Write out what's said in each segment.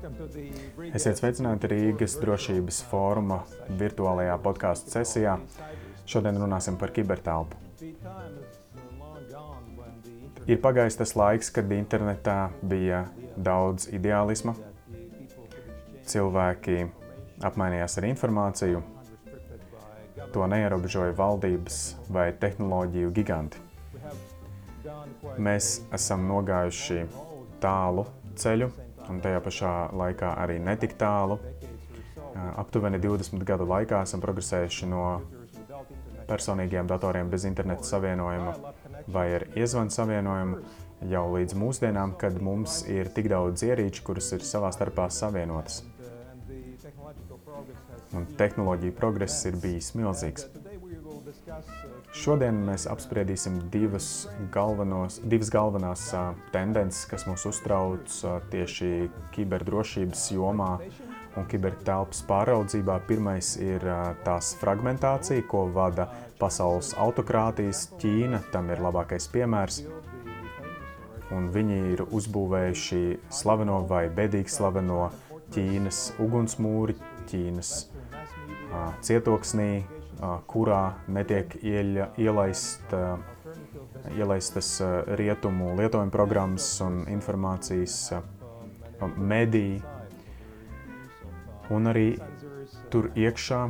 Esiet sveicināti Rīgas drošības fóruma virtuālajā podkāstu sesijā. Šodien runāsim par kibertelpu. Ir pagājis tas laiks, kad internetā bija daudz ideālisma. Cilvēki apmainījās ar informāciju, to neierobežoja valdības vai tehnoloģiju giganti. Mēs esam nogājuši tālu ceļu, un tajā pašā laikā arī netik tālu. Aptuveni 20 gadu laikā esam progresējuši no personīgiem datoriem bez interneta savienojuma vai ar iezvanu savienojumu jau līdz mūsdienām, kad mums ir tik daudz ierīču, kuras ir savā starpā savienotas. Un tehnoloģija progress ir bijis milzīgs. Šodien mēs apspriedīsim divas, galvenos, divas galvenās tendences, kas mūs uztrauc tieši kiberdrošības jomā un kibertelpas pāraudzībā. Pirmais ir tās fragmentācija, ko vada pasaules autokrātijas. Ķīna tam ir labākais piemērs. Un viņi ir uzbūvējuši slaveno vai bedīgi slaveno Ķīnas ugunsmūri, Ķīnas cietoksnī, kurā netiek ieļa, ielaist, ielaistas rietumu lietojuma programmas un informācijas mediji. Un arī tur iekšā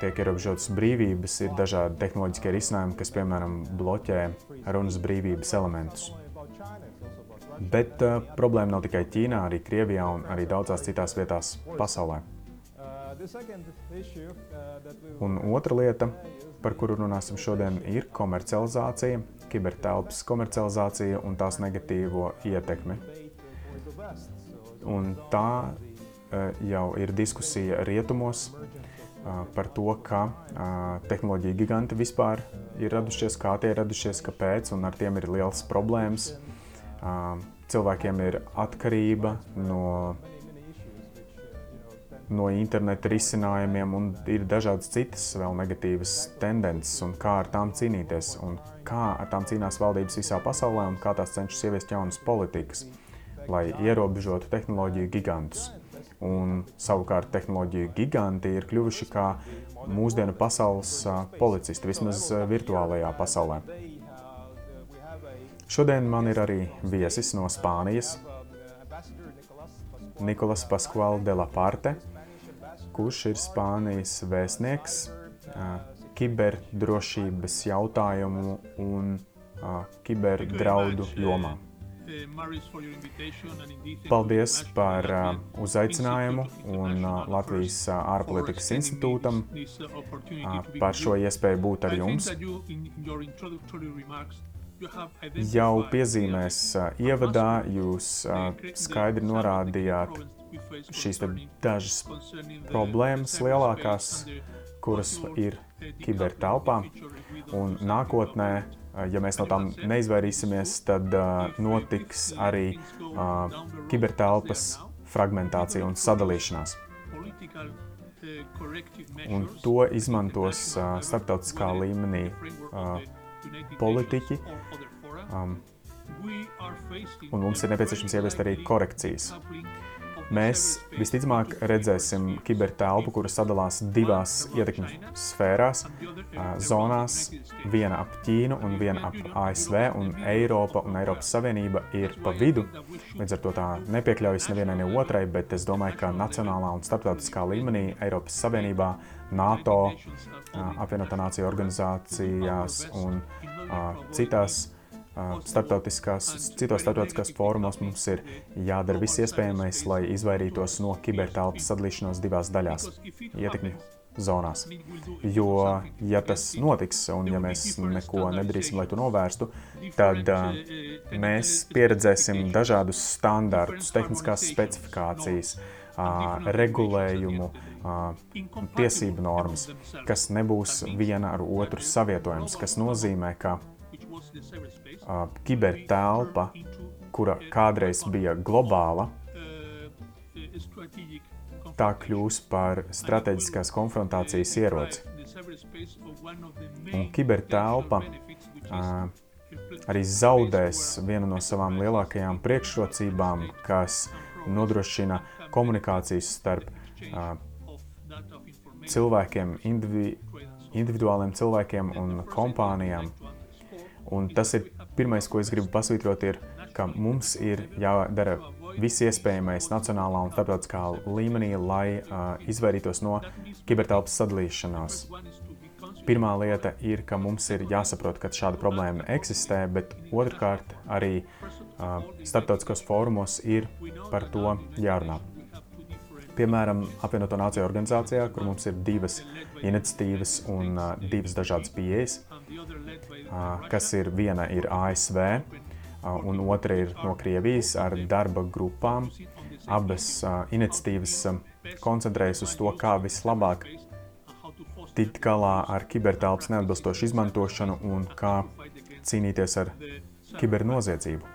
tiek ierobežotas brīvības, ir dažādi tehnoloģiskie risinājumi, kas, piemēram, bloķē runas brīvības elementus. Bet uh, problēma nav tikai Ķīnā, arī Krievijā un arī daudzās citās vietās pasaulē. Uh, Un otra lieta, par kuru runāsim šodien, ir komercializācija, kibertelpas komercializācija un tās negatīvo ietekmi. Un tā uh, jau ir diskusija rietumos uh, par to, ka tehnoloģija giganti vispār ir radušies, kā tie ir radušies, kāpēc, un ar tiem ir liels problēmas. Cilvēkiem ir atkarība no no interneta risinājumiem, un ir dažādas citas vēl negatīvas tendences, un kā ar tām cīnīties, un kā ar tām cīnās valdības visā pasaulē, un kā tās cenšas ieviest jaunas politikas, lai ierobežotu tehnoloģiju gigantus. Un, savukārt, tehnoloģiju giganti ir kļuvuši kā mūsdienu pasaules policisti, vismaz virtuālajā pasaulē. Šodien man ir arī viesis no Spānijas, Nikolas Pascual de la Parte, kurš ir Spānijas vēstnieks kiberdrošības jautājumu un kiberdraudu jomā. Paldies par uzaicinājumu un Latvijas ārpolitikas institūtam par šo iespēju būt ar jums. Jau piezīmēs ievadā jūs skaidri norādījāt šīs dažas problēmas lielākās, kuras ir kibertelpā. Un nākotnē, ja mēs no tām neizvairīsimies, tad uh, notiks arī uh, kibertelpas fragmentācija un sadalīšanās. Un to izmantos uh, starptautiskā līmenī uh, politiķi. Um, un mums ir nepieciešams ieviest arī korekcijas. Mēs visticamāk redzēsim kibertelpu, kuras sadalās divās ietekmes sfērās, zonās, viena ap Ķīnu un viena ap ASV, un Eiropa un Eiropas Savienība ir pa vidu. Līdz ar to tā nepiekļaujas nevienai ne otrai, bet es domāju, ka nacionālā un starptautiskā līmenī Eiropas Savienībā, NATO, apvienotā nācija organizācijās un citās starptautiskās, citos starptautiskās fórumos mums ir jādara viss iespējamais, lai izvairītos no kibertelpas sadalīšanos divās daļās - ietekmi zonās. Jo, ja tas notiks, un ja mēs neko nedarīsim, lai to novērstu, tad uh, mēs pieredzēsim dažādus standartus, tehniskās specifikācijas, uh, regulējumu, uh, tiesību normas, kas nebūs viena ar otru savietojams, kas nozīmē, ka kibertelpa, kura kādreiz bija globāla, tā kļūs par strateģiskās konfrontācijas ieroci. Un kibertelpa uh, arī zaudēs vienu no savām lielākajām priekšrocībām, kas nodrošina komunikācijas starp uh, cilvēkiem, indivi, individuāliem cilvēkiem un kompānijām. Un tas ir pirmais, ko es gribu pasvītrot, ir, ka mums ir jādara viss iespējamais nacionālā un starptautiskā līmenī, lai uh, izvairītos no kibertelpas sadalīšanās. Pirmā lieta ir, ka mums ir jāsaprot, ka šāda problēma eksistē, bet otrkārt arī uh, starptautiskos fórumos ir par to jārunā. Piemēram, apvienoto nāciju organizācijā, kur mums ir divas iniciatīvas un uh, divas dažādas pieejas, uh, kas ir viena ir ASV uh, un otra ir no Krievijas ar darba grupām. Abas uh, iniciatīvas uh, koncentrējas uz to, kā vislabāk tikt galā ar kibertelpas neatbilstošu izmantošanu un kā cīnīties ar kibernoziedzību.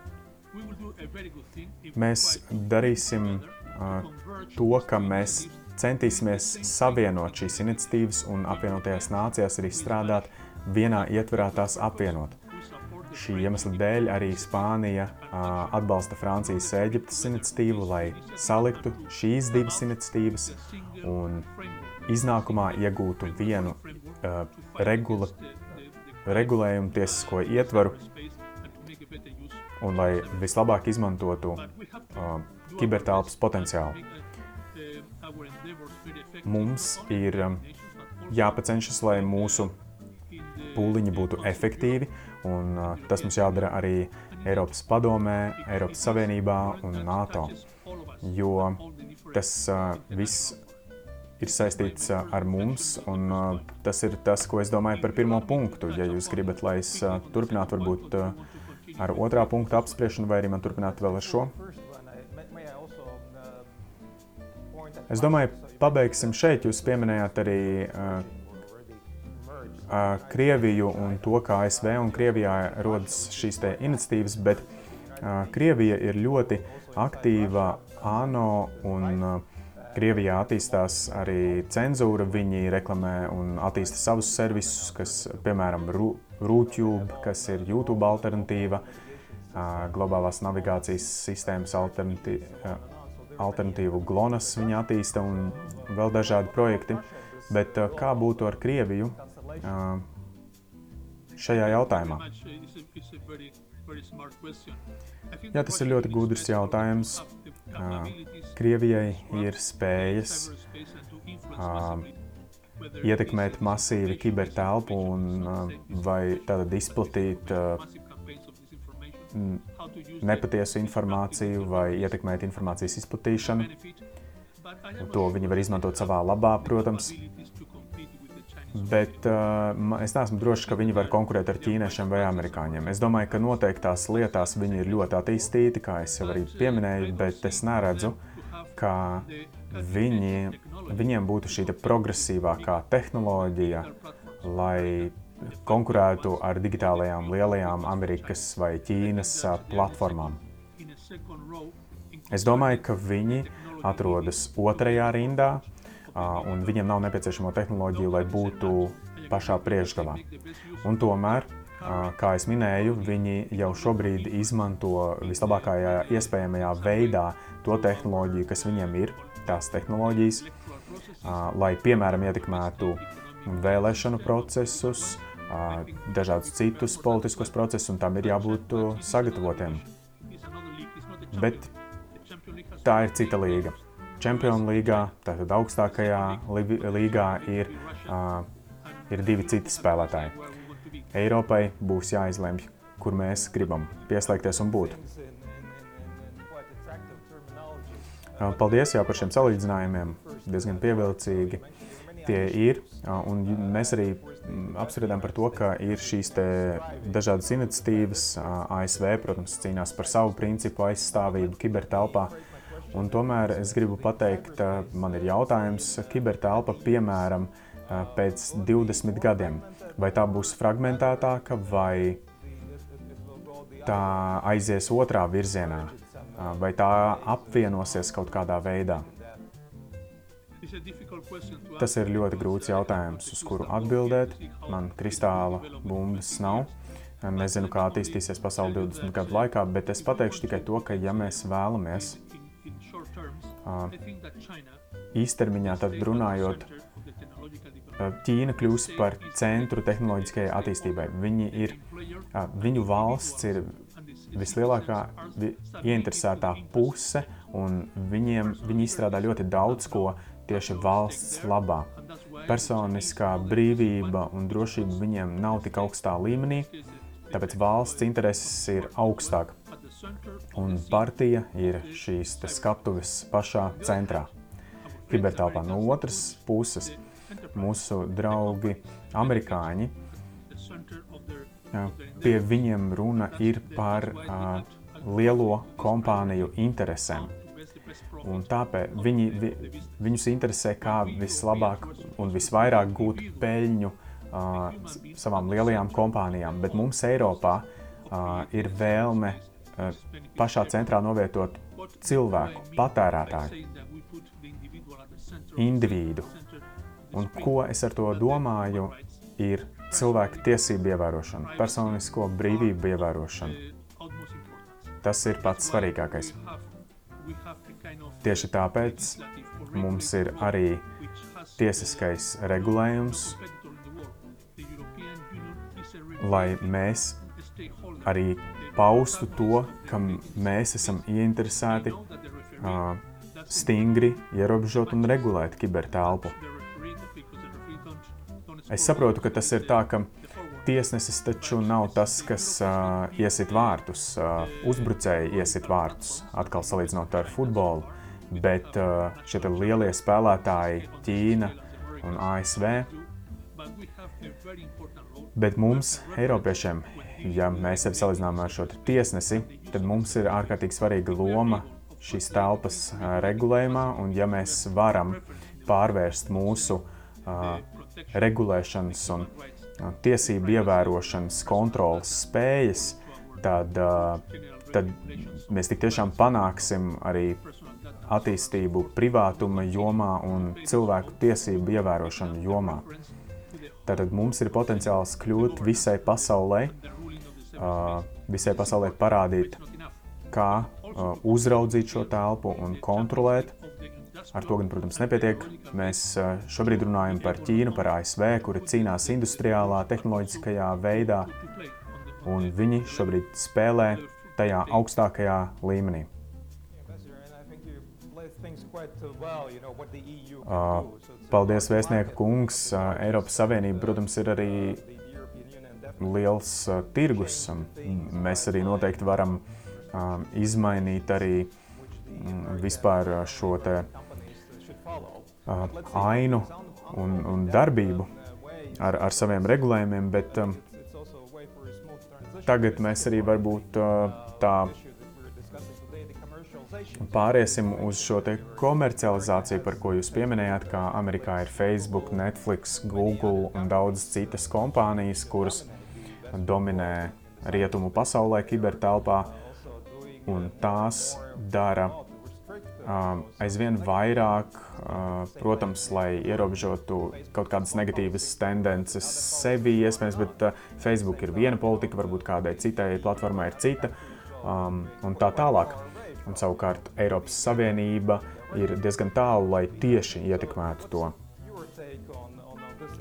Mēs darīsim to, ka mēs centīsimies savienot šīs iniciatīvas un apvienotajās nācijās arī strādāt vienā ietverā tās apvienot. Šī iemesla dēļ arī Spānija atbalsta Francijas Eģiptes iniciatīvu, lai saliktu šīs divas iniciatīvas un iznākumā iegūtu vienu uh, regula, regulējumu tiesisko ietvaru un lai vislabāk izmantotu uh, kibertelpas potenciālu. Mums ir um, jāpacenšas, lai mūsu pūliņi būtu efektīvi, un uh, tas mums jādara arī Eiropas padomē, Eiropas Savienībā un NATO, jo tas uh, viss ir saistīts ar mums, un tas ir tas, ko es domāju par pirmo punktu. Ja jūs gribat, lai es turpinātu varbūt ar otrā punktu apspriešanu, vai arī man turpināt vēl ar šo? Es domāju, pabeigsim šeit. Jūs pieminējāt arī uh, uh, Krieviju un to, kā ASV un Krievijā rodas šīs iniciatīvas, bet uh, Krievija ir ļoti aktīva ANO un uh, Krievijā attīstās arī cenzūra. Viņi reklamē un attīsta savus servisus, kas, piemēram, RūTube, kas ir YouTube alternatīva, globālās navigācijas sistēmas alternatīva, alternatīvu GLONASS viņi attīsta un vēl dažādi projekti. Bet kā būtu ar Krieviju šajā jautājumā? Jā, tas ir ļoti gudrs jautājums. Krievijai ir spējas ietekmēt masīvi kibertelpu un vai tātad izplatīt nepatiesu informāciju vai ietekmēt informācijas izplatīšanu. To viņi var izmantot savā labā, protams. Bet uh, es neesmu drošs, ka viņi var konkurēt ar ķīniešiem vai amerikāņiem. Es domāju, ka noteiktās lietās viņi ir ļoti attīstīti, kā jau arī pieminēju, bet es neredzu, ka viņi, viņiem būtu šī progresīvākā tehnoloģija, lai konkurētu ar digitālajām lielajām Amerikas vai Ķīnas uh, platformām. Es domāju, ka viņi atrodas otrajā rindā, un viņiem nav nepieciešamo tehnoloģiju, lai būtu pašā priekšgalā. Un tomēr, kā jau minēju, viņi jau šobrīd izmanto vislabākajā iespējamajā veidā to tehnoloģiju, kas viņiem ir, tās tehnoloģijas, lai piemēram ietekmētu vēlēšanu procesus, dažādus citus politiskos procesus, un tam ir jābūt sagatavotiem. Bet tā ir cita līga. Čempionu līgā, tātad augstākajā līgā, ir, ir divi citi spēlētāji. Eiropai būs jāizlemj, kur mēs gribam pieslēgties un būt. Paldies jau par šiem salīdzinājumiem, diezgan pievilcīgi tie ir. Un mēs arī apspriedām par to, ka ir šīs dažādas iniciatīvas. ASV, protams, cīnās par savu principu aizstāvību kibertelpā. Un tomēr es gribu pateikt, man ir jautājums, kibertelpa, piemēram, pēc 20 gadiem, vai tā būs fragmentētāka, vai tā aizies otrā virzienā, vai tā apvienosies kaut kādā veidā. Tas ir ļoti grūts jautājums, uz kuru atbildēt. Man kristāla bumbas nav. Nezinu, kā attīstīsies pasaule 20 gadu laikā, bet es pateikšu tikai to, ka ja mēs vēlamies īstermiņā, tad runājot, Ķīna kļūs par centru tehnoloģiskajai attīstībai. Viņi ir, viņu valsts ir vislielākā ieinteresētā puse, un viņiem, viņi izstrādā ļoti daudz ko tieši valsts labā. Personiskā brīvība un drošība viņiem nav tik augstā līmenī, tāpēc valsts intereses ir augstāk. Un partija ir šīs skatuves pašā centrā. Kibertelpā no otras puses mūsu draugi amerikāņi, pie viņiem runa ir par uh, lielo kompāniju interesēm. Un tāpēc viņi, vi, viņus interesē, kā vislabāk un visvairāk gūt peļņu uh, savām lielajām kompānijām. Bet mums Eiropā uh, ir vēlme uh, pašā centrā novietot cilvēku, patērētāju, individu. Un ko es ar to domāju, ir cilvēku tiesību ievērošana, personisko brīvību ievērošana. Tas ir pats svarīgākais. Tieši tāpēc mums ir arī tiesiskais regulējums, lai mēs arī paustu to, ka mēs esam ieinteresēti uh, stingri ierobežot un regulēt kibertelpu. Es saprotu, ka tas ir tā, ka tiesnesis taču nav tas, kas uh, iesit vārtus, uh, uzbrucēji iesit vārtus, atkal salīdzinot ar futbolu, bet uh, šie lielie spēlētāji, Ķīna un ASV. Bet mums, Eiropiešiem, ja mēs sevi salīdzinām ar šo tiesnesi, tad mums ir ārkārtīgi svarīga loma šīs telpas uh, regulējumā, un ja mēs varam pārvērst mūsu uh, regulēšanas un tiesību ievērošanas kontrolas spējas, tad, tad mēs tik tiešām panāksim arī attīstību privātuma jomā un cilvēku tiesību ievērošanu jomā. Tātad mums ir potenciāls kļūt visai pasaulē, visai pasaulē parādīt, kā uzraudzīt šo telpu un kontrolēt Ar to gan, protams, nepietiek. Mēs šobrīd runājam par Ķīnu, par ASV, kuri cīnās industriālā, tehnoloģiskajā veidā, un viņi šobrīd spēlē tajā augstākajā līmenī. Paldies, vēstnieka kungs. Eiropas Savienība, protams, ir arī liels tirgus. Mēs arī noteikti varam izmainīt arī vispār šo te uh, ainu un, un darbību ar, ar saviem regulējumiem, bet tagad mēs arī varbūt uh, tā pāriesim uz šo komercializāciju, par ko jūs pieminējāt, kā Amerikā ir Facebook, Netflix, Google un daudzas citas kompānijas, kuras dominē rietumu pasaulē, kibertelpā, un tās dara aizvien vairāk, protams, lai ierobežotu kaut kādas negatīvas tendences sevi, iespējams, bet Facebook ir viena politika, varbūt kādai citai platformai ir cita, un tā tālāk. Un savukārt Eiropas Savienība ir diezgan tālu, lai tieši ietekmētu to.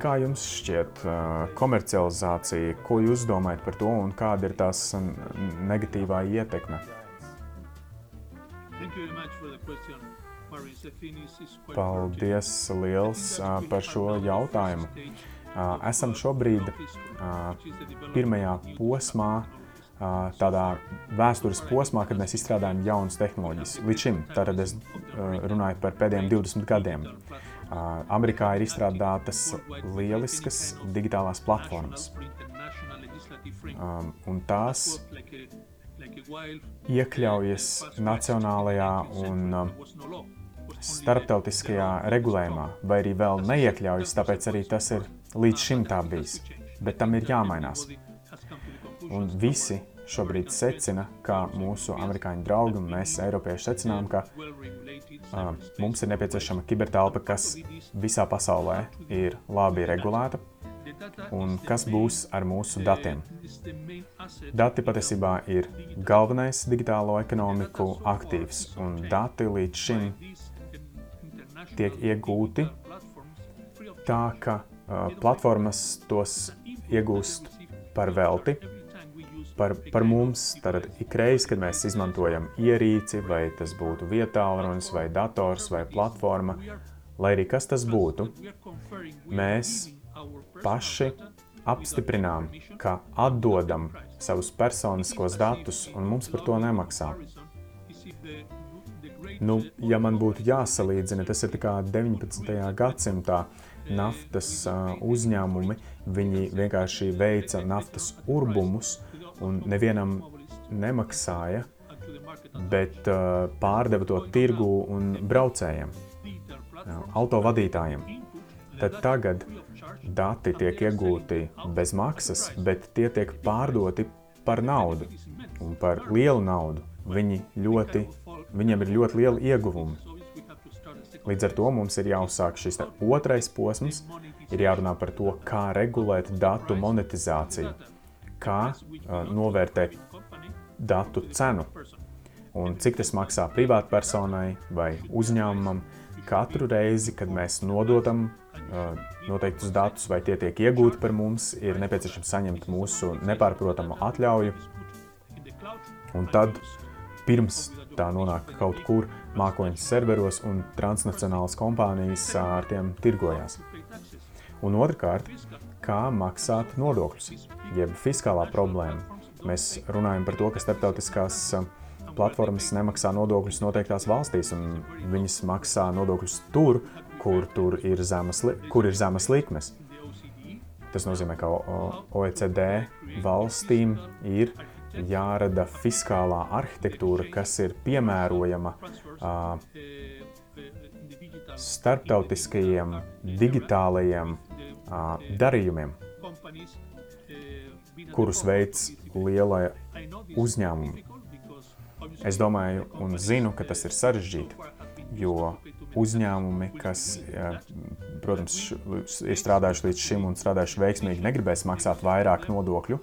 Kā jums šķiet komercializācija, ko jūs domājat par to un kāda ir tās negatīvā ietekme? Paldies liels par šo jautājumu. Esam šobrīd pirmajā posmā, tādā vēstures posmā, kad mēs izstrādājam jaunas tehnoloģijas. Līdz šim, tātad es runāju par pēdējiem 20 gadiem. Amerikā ir izstrādātas lieliskas digitālās platformas. Un tās iekļaujas nacionālajā un starptautiskajā regulējumā, vai arī vēl neiekļaujas, tāpēc arī tas ir līdz šim tā bijis. Bet tam ir jāmainās. Un visi šobrīd secina, kā mūsu amerikāņu draugi un mēs, Eiropieši, secinām, ka uh, mums ir nepieciešama kibertelpa, kas visā pasaulē ir labi regulēta, un kas būs ar mūsu datiem. Dati patiesībā ir galvenais digitālo ekonomiku aktīvs, un dati līdz šim tiek iegūti tā, ka uh, platformas tos iegūst par velti. Par, par mums, tad ikreiz, kad mēs izmantojam ierīci, vai tas būtu vietālrunis, vai dators, vai platforma, lai arī kas tas būtu, mēs paši apstiprinām, ka atdodam savus personiskos datus, un mums par to nemaksā. Nu, ja man būtu jāsalīdzina, tas ir 19. gadsimtā naftas uh, uzņēmumi, viņi vienkārši veica naftas urbumus un nevienam nemaksāja, bet uh, pārdeva to tirgu un braucējiem, uh, autovadītājiem. Tad tagad dati tiek iegūti bez maksas, bet tie tiek pārdoti par naudu un par lielu naudu. Viņi ļoti, viņiem ir ļoti liela ieguvuma. Līdz ar to mums ir jāuzsāk šis otrais posms, ir jārunā par to, kā regulēt datu monetizāciju, kā novērtēt datu cenu un cik tas maksā privātpersonai vai uzņēmumam katru reizi, kad mēs nododam noteiktus datus, vai tie tiek iegūti par mums, ir nepieciešams saņemt mūsu nepārprotamu atļauju. Un tad, pirms tā nonāk kaut kur mākoņu serveros, un transnacionālas kompānijas ar tiem tirgojās. Un otrkārt, kā maksāt nodokļus, jeb fiskālā problēma. Mēs runājam par to, ka starptautiskās platformas nemaksā nodokļus noteiktās valstīs, un viņas maksā nodokļus tur, kur, tur ir zemas, kur ir zemas likmes. Tas nozīmē, ka OECD valstīm ir jārada fiskālā arhitektūra, kas ir piemērojama uh, starptautiskajiem digitālajiem uh, darījumiem, kurus veids lielie uzņēmumi. Es domāju un zinu, ka tas ir sarežģīti, jo uzņēmumi, kas, protams, ir strādājuši līdz šim un strādājuši veiksmīgi, negribēs maksāt vairāk nodokļu,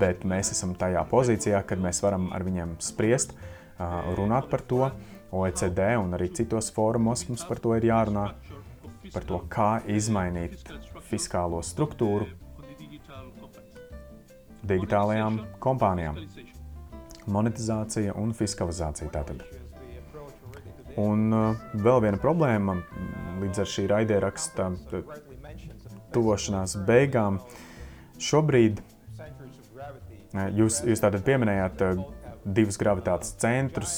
bet mēs esam tajā pozīcijā, kad mēs varam ar viņiem spriest, runāt par to. OECD un arī citos fórumos mums par to ir jārunā, par to, kā izmainīt fiskālo struktūru digitālajām kompānijām. Monetizācija un fiskalizācija tātad. Un uh, vēl viena problēma līdz ar šī raidieraksta tuvošanās beigām. Šobrīd uh, jūs, jūs tātad pieminējāt divus gravitācijas centrus,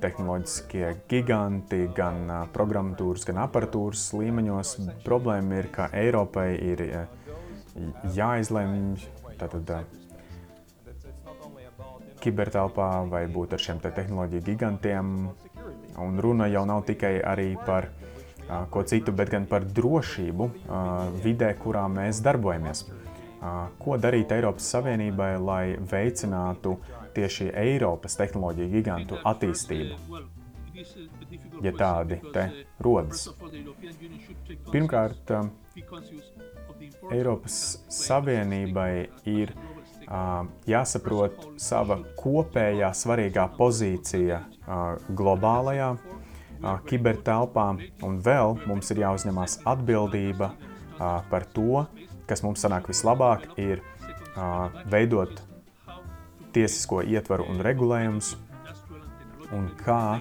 tehnoloģiskie giganti, gan programmatūras, gan aparatūras līmeņos. Problēma ir, ka Eiropai ir jāizlemj tātad, kibertelpā vai būt ar šiem te tehnoloģiju gigantiem, Un runa jau nav tikai arī par uh, ko citu, bet gan par drošību uh, vidē, kurā mēs darbojamies. Uh, ko darīt Eiropas Savienībai, lai veicinātu tieši Eiropas tehnoloģiju gigantu attīstību? Ja tādi te rodas. Pirmkārt, Eiropas Savienībai ir jāsaprot sava kopējā svarīgā pozīcija globālajā kibertelpā, un vēl mums ir jāuzņemās atbildība par to, kas mums sanāk vislabāk, ir veidot tiesisko ietvaru un regulējumus, un kā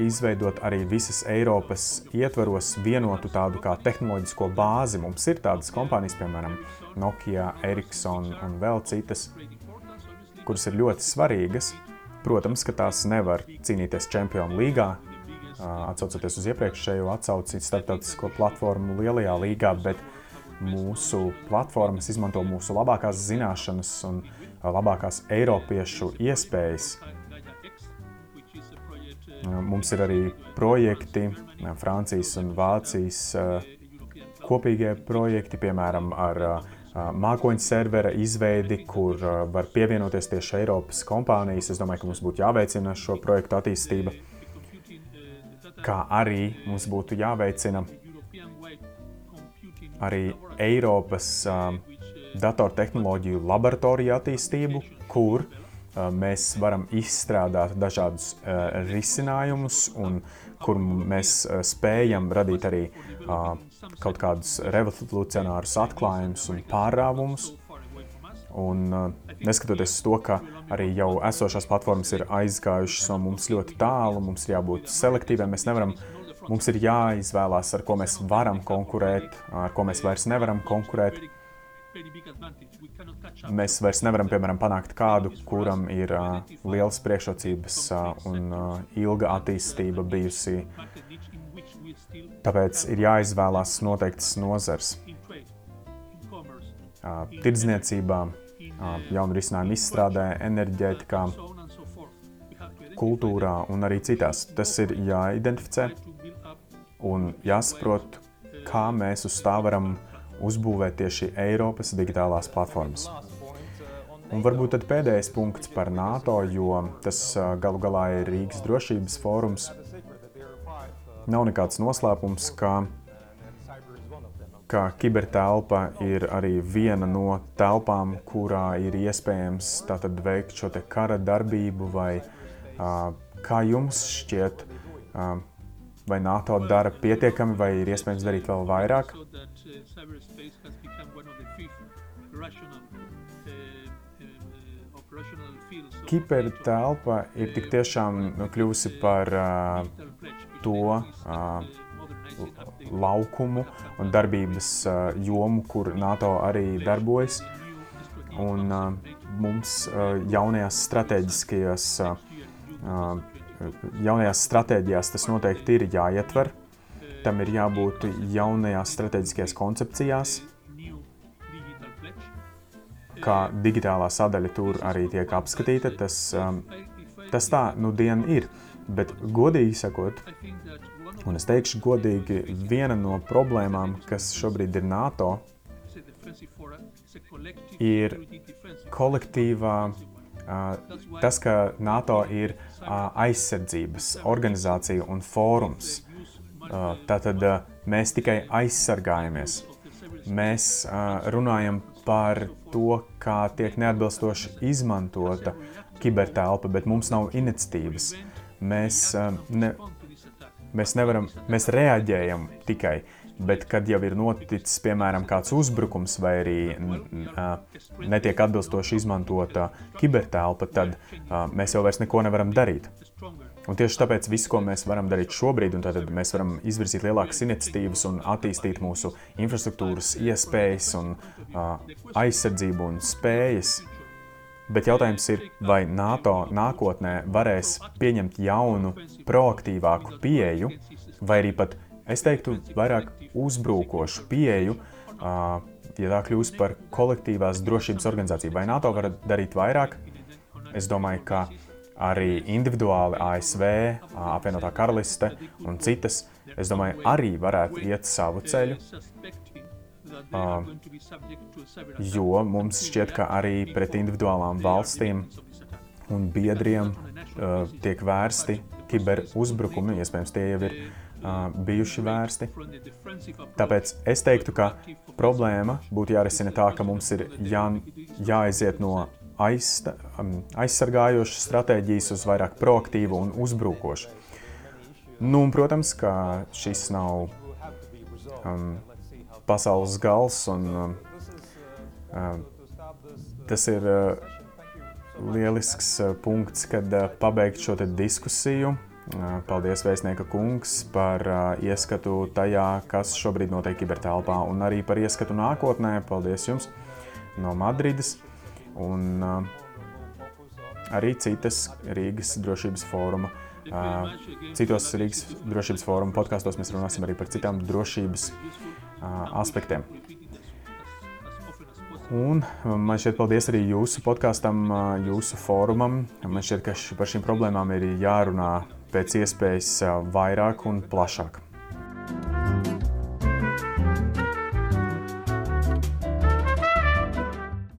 izveidot arī visas Eiropas ietvaros vienotu tādu kā tehnoloģisko bāzi. Mums ir tādas kompānijas, piemēram, Nokia, Ericsson un vēl citas, kuras ir ļoti svarīgas. Protams, ka tās nevar cīnīties Čempionu līgā, atcaucoties uz iepriekšējo atsauci starptautisko platformu lielajā līgā, bet mūsu platformas izmanto mūsu labākās zināšanas un labākās eiropiešu iespējas Mums ir arī projekti, Francijas un Vācijas kopīgie projekti, piemēram, ar mākoņu servera izveidi, kur var pievienoties tieši Eiropas kompānijas. Es domāju, ka mums būtu jāveicina šo projektu attīstība, kā arī mums būtu jāveicina arī Eiropas datortehnoloģiju laboratoriju attīstību, kur mēs varam izstrādāt dažādus risinājumus un kur mēs spējam radīt arī kaut kādus revolucionārus atklājumus un pārāvumus. Un, neskatoties uz to, ka arī jau esošās platformas ir aizgājušas no mums ļoti tālu, mums ir jābūt selektīviem. Mēs nevaram, mums ir jāizvēlās, ar ko mēs varam konkurēt, ar ko mēs vairs nevaram konkurēt. Mēs vairs nevaram, piemēram, panākt kādu, kuram ir uh, liels priekšrocības uh, un uh, ilga attīstība bijusi. Tāpēc ir jāizvēlās noteikts nozars. Uh, tirdzniecībā, uh, jaunu risinājumu izstrādē, enerģētikā, kultūrā un arī citās. Tas ir jāidentificē un jāsaprot, kā mēs uz tā varam uh, uzbūvēt tieši Eiropas digitālās platformas. Un varbūt tad pēdējais punkts par NATO, jo tas galu galā ir Rīgas drošības fórums. Nav nekāds noslēpums, ka, ka kibertelpa ir arī viena no telpām, kurā ir iespējams tātad veikt šo kara darbību, vai kā jums šķiet, vai NATO dara pietiekami, vai ir iespējams darīt vēl vairāk? Kibertelpa ir tik tiešām kļuvusi par uh, to uh, laukumu un darbības uh, jomu, kur NATO arī darbojas. Un uh, mums uh, jaunajās strateģiskajās, uh, jaunajās stratēģijās tas noteikti ir jāietver. Tam ir jābūt jaunajās strateģiskajās koncepcijās, kā digitālā sadaļa tur arī tiek apskatīta. Tas, um, tas tā nu dien ir. Bet godīgi sakot, un es teikšu godīgi, viena no problēmām, kas šobrīd ir NATO, ir kolektīvā, uh, tas, ka NATO ir uh, aizsardzības organizācija un fórums. Uh, tātad uh, mēs tikai aizsargājamies. Mēs uh, runājam par to, kā tiek neatbilstoši izmantota kibertelpa, bet mums nav iniciatīvas. Mēs, ne, mēs nevaram, mēs reaģējam tikai. Bet, kad jau ir noticis, piemēram, kāds uzbrukums vai arī netiek atbilstoši izmantota kibertelpa, tad mēs jau vairs neko nevaram darīt. Un tieši tāpēc viss, ko mēs varam darīt šobrīd, un tad mēs varam izvirzīt lielākas iniciatīvas un attīstīt mūsu infrastruktūras iespējas, un uh, aizsardzību un spējas. Bet jautājums ir, vai NATO nākotnē varēs pieņemt jaunu, proaktīvāku pieeju, vai arī pat, es teiktu, vairāk uzbrukošu pieeju, uh, ja tā kļūs par kolektīvās drošības organizāciju. Vai NATO var darīt vairāk? Es domāju, ka arī individuāli ASV, apvienotā karaliste un citas, es domāju, arī varētu iet savu ceļu. Jo mums šķiet, ka arī pret individuālām valstīm un biedriem tiek vērsti kiberuzbrukumi, iespējams, tie jau ir bijuši vērsti. Tāpēc es teiktu, ka problēma būtu jārisina tā, ka mums ir jā, jāaiziet no aizsta, um, aizsargājošas stratēģijas uz vairāk proaktīvu un uzbrukošu. Nu, un, protams, ka šis nav um, pasaules gals, un um, um, tas ir uh, lielisks uh, punkts, kad uh, pabeigt šo diskusiju. Uh, paldies, Vēstnieka kungs, par uh, ieskatu tajā, kas šobrīd notiek kibertelpā, un arī par ieskatu nākotnē. Paldies jums no Madrides! Un uh, arī citas Rīgas drošības fóruma. Uh, citos Rīgas drošības fóruma podkāstos mēs runāsim arī par citām drošības uh, aspektiem. Un man šķiet, paldies arī jūsu podkāstam, jūsu fórumam. Man šķiet, ka par šīm problēmām ir jārunā pēc iespējas vairāk un plašāk.